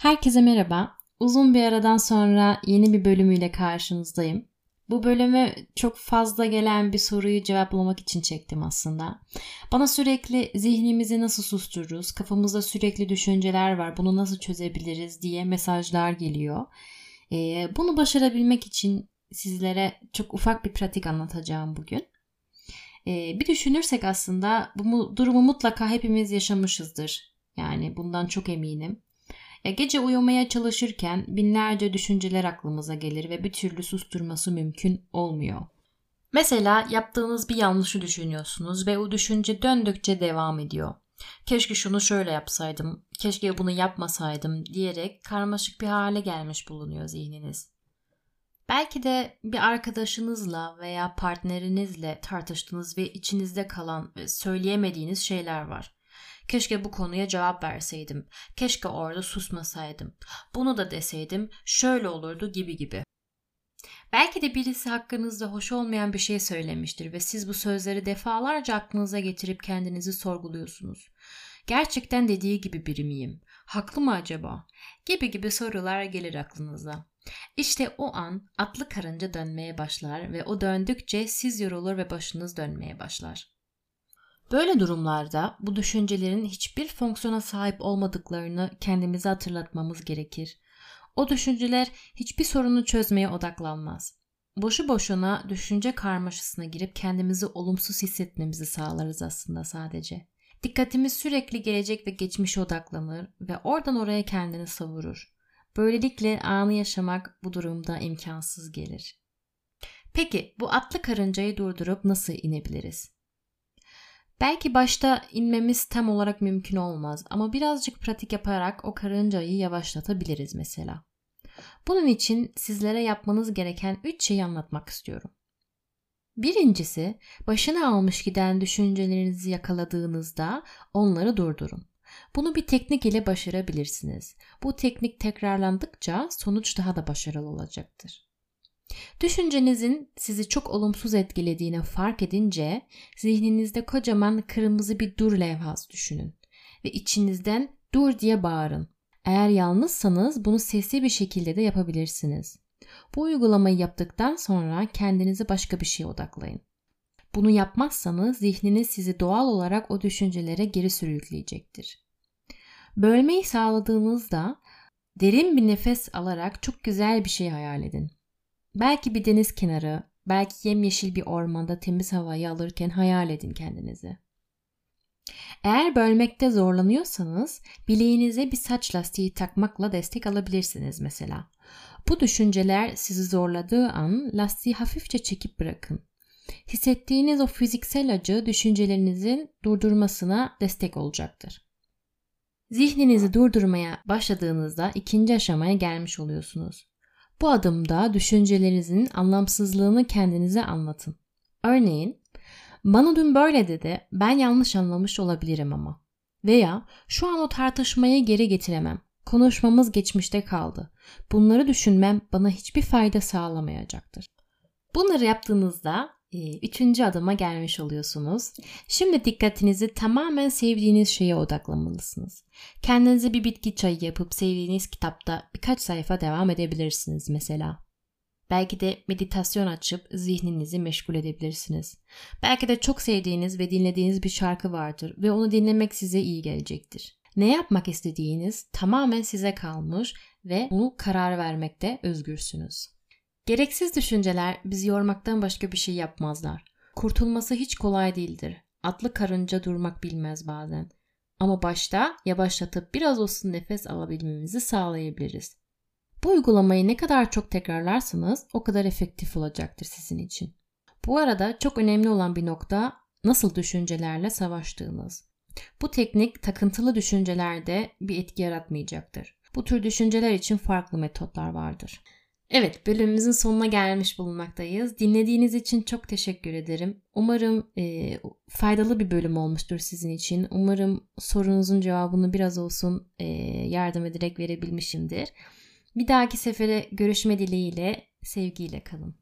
Herkese merhaba. Uzun bir aradan sonra yeni bir bölümüyle karşınızdayım. Bu bölümü çok fazla gelen bir soruyu cevaplamak için çektim aslında. Bana sürekli zihnimizi nasıl sustururuz, kafamızda sürekli düşünceler var, bunu nasıl çözebiliriz diye mesajlar geliyor. Ee, bunu başarabilmek için sizlere çok ufak bir pratik anlatacağım bugün. Ee, bir düşünürsek aslında bu durumu mutlaka hepimiz yaşamışızdır. Yani bundan çok eminim. Ya gece uyumaya çalışırken binlerce düşünceler aklımıza gelir ve bir türlü susturması mümkün olmuyor. Mesela yaptığınız bir yanlışı düşünüyorsunuz ve o düşünce döndükçe devam ediyor. Keşke şunu şöyle yapsaydım, keşke bunu yapmasaydım diyerek karmaşık bir hale gelmiş bulunuyor zihniniz. Belki de bir arkadaşınızla veya partnerinizle tartıştığınız ve içinizde kalan ve söyleyemediğiniz şeyler var. Keşke bu konuya cevap verseydim. Keşke orada susmasaydım. Bunu da deseydim şöyle olurdu gibi gibi. Belki de birisi hakkınızda hoş olmayan bir şey söylemiştir ve siz bu sözleri defalarca aklınıza getirip kendinizi sorguluyorsunuz. Gerçekten dediği gibi biri miyim? Haklı mı acaba? Gibi gibi sorular gelir aklınıza. İşte o an atlı karınca dönmeye başlar ve o döndükçe siz yorulur ve başınız dönmeye başlar. Böyle durumlarda bu düşüncelerin hiçbir fonksiyona sahip olmadıklarını kendimize hatırlatmamız gerekir. O düşünceler hiçbir sorunu çözmeye odaklanmaz. Boşu boşuna düşünce karmaşasına girip kendimizi olumsuz hissetmemizi sağlarız aslında sadece. Dikkatimiz sürekli gelecek ve geçmişe odaklanır ve oradan oraya kendini savurur. Böylelikle anı yaşamak bu durumda imkansız gelir. Peki bu atlı karıncayı durdurup nasıl inebiliriz? Belki başta inmemiz tam olarak mümkün olmaz ama birazcık pratik yaparak o karıncayı yavaşlatabiliriz mesela. Bunun için sizlere yapmanız gereken 3 şeyi anlatmak istiyorum. Birincisi, başına almış giden düşüncelerinizi yakaladığınızda onları durdurun. Bunu bir teknik ile başarabilirsiniz. Bu teknik tekrarlandıkça sonuç daha da başarılı olacaktır. Düşüncenizin sizi çok olumsuz etkilediğini fark edince zihninizde kocaman kırmızı bir dur levhası düşünün ve içinizden dur diye bağırın. Eğer yalnızsanız bunu sesli bir şekilde de yapabilirsiniz. Bu uygulamayı yaptıktan sonra kendinizi başka bir şeye odaklayın. Bunu yapmazsanız zihniniz sizi doğal olarak o düşüncelere geri sürükleyecektir. Bölmeyi sağladığınızda derin bir nefes alarak çok güzel bir şey hayal edin. Belki bir deniz kenarı, belki yemyeşil bir ormanda temiz havayı alırken hayal edin kendinizi. Eğer bölmekte zorlanıyorsanız bileğinize bir saç lastiği takmakla destek alabilirsiniz mesela. Bu düşünceler sizi zorladığı an lastiği hafifçe çekip bırakın. Hissettiğiniz o fiziksel acı düşüncelerinizin durdurmasına destek olacaktır. Zihninizi durdurmaya başladığınızda ikinci aşamaya gelmiş oluyorsunuz. Bu adımda düşüncelerinizin anlamsızlığını kendinize anlatın. Örneğin, bana dün böyle dedi, ben yanlış anlamış olabilirim ama. Veya şu an o tartışmayı geri getiremem. Konuşmamız geçmişte kaldı. Bunları düşünmem bana hiçbir fayda sağlamayacaktır. Bunları yaptığınızda üçüncü adıma gelmiş oluyorsunuz. Şimdi dikkatinizi tamamen sevdiğiniz şeye odaklamalısınız. Kendinize bir bitki çayı yapıp sevdiğiniz kitapta birkaç sayfa devam edebilirsiniz mesela. Belki de meditasyon açıp zihninizi meşgul edebilirsiniz. Belki de çok sevdiğiniz ve dinlediğiniz bir şarkı vardır ve onu dinlemek size iyi gelecektir. Ne yapmak istediğiniz tamamen size kalmış ve bunu karar vermekte özgürsünüz. Gereksiz düşünceler bizi yormaktan başka bir şey yapmazlar. Kurtulması hiç kolay değildir. Atlı karınca durmak bilmez bazen. Ama başta yavaşlatıp biraz olsun nefes alabilmemizi sağlayabiliriz. Bu uygulamayı ne kadar çok tekrarlarsanız o kadar efektif olacaktır sizin için. Bu arada çok önemli olan bir nokta nasıl düşüncelerle savaştığınız. Bu teknik takıntılı düşüncelerde bir etki yaratmayacaktır. Bu tür düşünceler için farklı metotlar vardır. Evet bölümümüzün sonuna gelmiş bulunmaktayız. Dinlediğiniz için çok teşekkür ederim. Umarım e, faydalı bir bölüm olmuştur sizin için. Umarım sorunuzun cevabını biraz olsun e, yardım ederek verebilmişimdir. Bir dahaki sefere görüşme dileğiyle sevgiyle kalın.